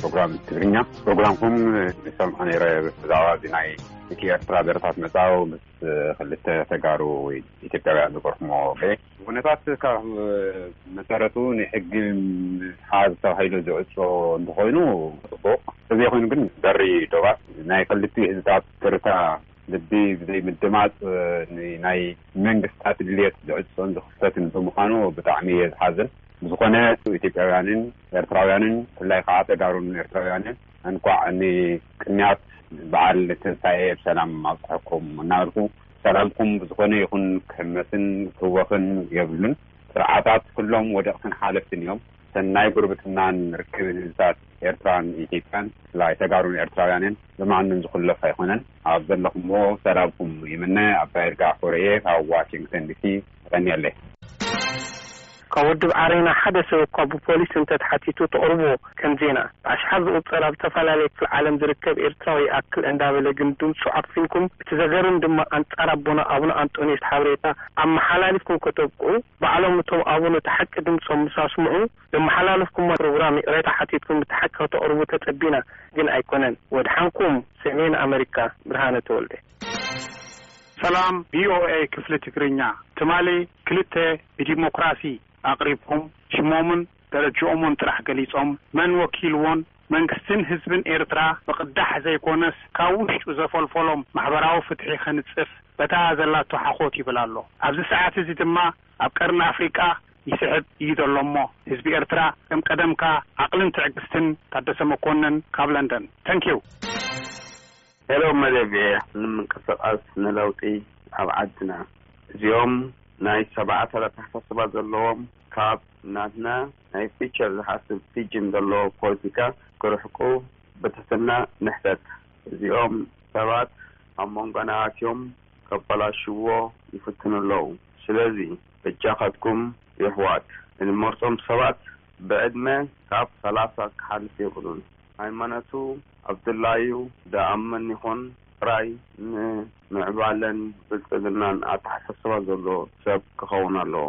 ፕሮግራም ትግርኛ ፕሮግራምኩም ሰምዖ ነረ ብዛዕባ እዚ ናይ እቲ ኤርትራ ደረታት መፃው ምስ ክልተ ተጋሩ ወይ ኢትዮጵያውያ ዝበርኩሞ ኩነታት ካብ መሰረቱ ንሕጊ ሓዝ ተባሂሉ ዝዕፆ እንተኮይኑ ፅቡቅ እዚ ኮይኑ ግን በሪ ዶባት ናይ ክልቲ ህዝታት ትርታ ልቢ ብዘይ ምድማጽ ንናይ መንግስታት ድልየት ዝዕጾን ዝኽፈትን ብምኻኑ ብጣዕሚ እየ ዝሓዝን ብዝኾነ ኢትዮጵያውያንን ኤርትራውያንን ብፍላይ ኻዓ ተጋሩን ኤርትራውያንን እንኳዕ ንቅንያት ባዓል ትንሳኤ ብሰላም ኣብፀሐኩም እናበልኩ ሰላምኩም ብዝኾነ ይኹን ክሕመስን ክህወኽን የብሉን ስርዓታት ኩሎም ወደቅትን ሓለፍትን እዮም ሰናይ ጉርብትናን ርክብን ህዝብታት ኤርትራን ኢትዮጵያን ብፍላይ ተጋሩን ኤርትራውያንን ብማንም ዝኹለፍ ኣይኮነን። ኣብ ዘለኹምዎ ሰላምኩም ይምነ። ኣባይ ይርጋ ኣፎረ እየ ካብ ዋሽንግተን ዲሲ። የቐንየለይ። ካብ ወዲ ብዓሬና ሓደ ሰብ እኳ ብፖሊስ እንተተሓቲቱ ተቕርብዎ ከም ዜና ብኣሽሓት ዝቑጸር ኣብ ዝተፈላለየ ክፍሊ ዓለም ዝርከብ ኤርትራዊ ይኣክል እንዳበለ ግን ድምጹ ዓፊንኩም እቲ ዘገርም ድማ ኣንጻር ኣቦና ኣቡነ ኣንጦንዮስ ሓብሬታ ኣመሓላሊፍኩም ከተብቅዑ ባዕሎም እቶም ኣቡን እቲ ሓቂ ድምጾም ምስ ኣስምዑ ዘመሓላለፍኩሞ ፕሮግራም ይቕሬታ ሓቲትኩም እቲ ሓቂ ከተቕርቡ ተጸቢና ግን ኣይኮነን። ወድሓንኩም ሰሜን ኣመሪካ ብርሃነ ተወልደ። ሰላም ቪኦኤ ክፍሊ ትግርኛ ትማሊ ክልተ ብዲሞክራሲ ኣቅሪብኩም ሽሞምን ደረጅኦሞን ጥራሕ ገሊጾም መን ወኪልዎን መንግስትን ህዝብን ኤርትራ ብቅዳሕ ዘይኮነስ ካብ ውሽጡ ዘፈልፈሎም ማሕበራዊ ፍትሒ ከንጽፍ በታ ዘላቶ ሓኾት ይብል ኣሎ ኣብዚ ሰዓት እዚ ድማ ኣብ ቀርኒ ኣፍሪቃ ይስሕብ እዩ ዘሎ እሞ ህዝቢ ኤርትራ ከም ቀደምካ ዓቅልን ትዕግስትን ታደሰ መኮነን ካብ ለንደን Thank you። ሄሎ መደብ ቪኦኤ ን ምንቅስቃስ ንለውጢ ኣብ ዓድና እዚኦም ናይ ሰባዓ ሰረት ኣሕሳስባ ዘለዎም፣ ካብ ናትና ናይ ፊቸር ዝሓስብ ፊጅን ዘለዎ ፖልቲካ ክርሕቁ ብትሕትና ንሕተት። እዚኦም ሰባት ኣብ መንጎና ኣትዮም ከባላሽውዎ ይፍትኑ ኣለው። ስለዚ በጃኻትኩም የሕዋት እንመርጾም ሰባት ብዕድመ ካብ ሰላሳ ክሓልፍ የብሉን። ሃይማኖቱ ኣብ ድላዩ ድኣምን ይኹን ጥራይ ንምዕባለን ብልጽግናን ኣተሓሳስባ ዘለዎ ሰብ ክኸውን ኣለዎ።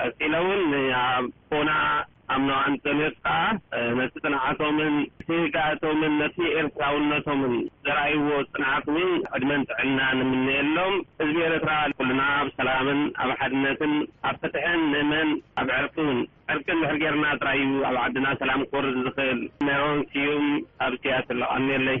ቀጺለ ውን ንኣቦና ኣምኖ ኣንጠንዮስ ከኣ ነቲ ጽንዓቶምን ስግኣቶምን ነቲ ኤርትራውነቶምን ዘርኣይዎ ጽንዓት ውን ዕድመን ጥዕናን ንምነየሎም። ህዝቢ ኤረትራ ኩልና ኣብ ሰላምን ኣብ ሓድነትን ኣብ ፍትሕን ንእመን ኣብ ዕርቂ ውን። ዕርቂ እንድሕር ጌርና ጥራይ ዩ ኣብ ዓድና ሰላም ክወርድ ዝኽእል። ሜሮን ስዩም ኣብ ሲያትል ኣቀንየለይ።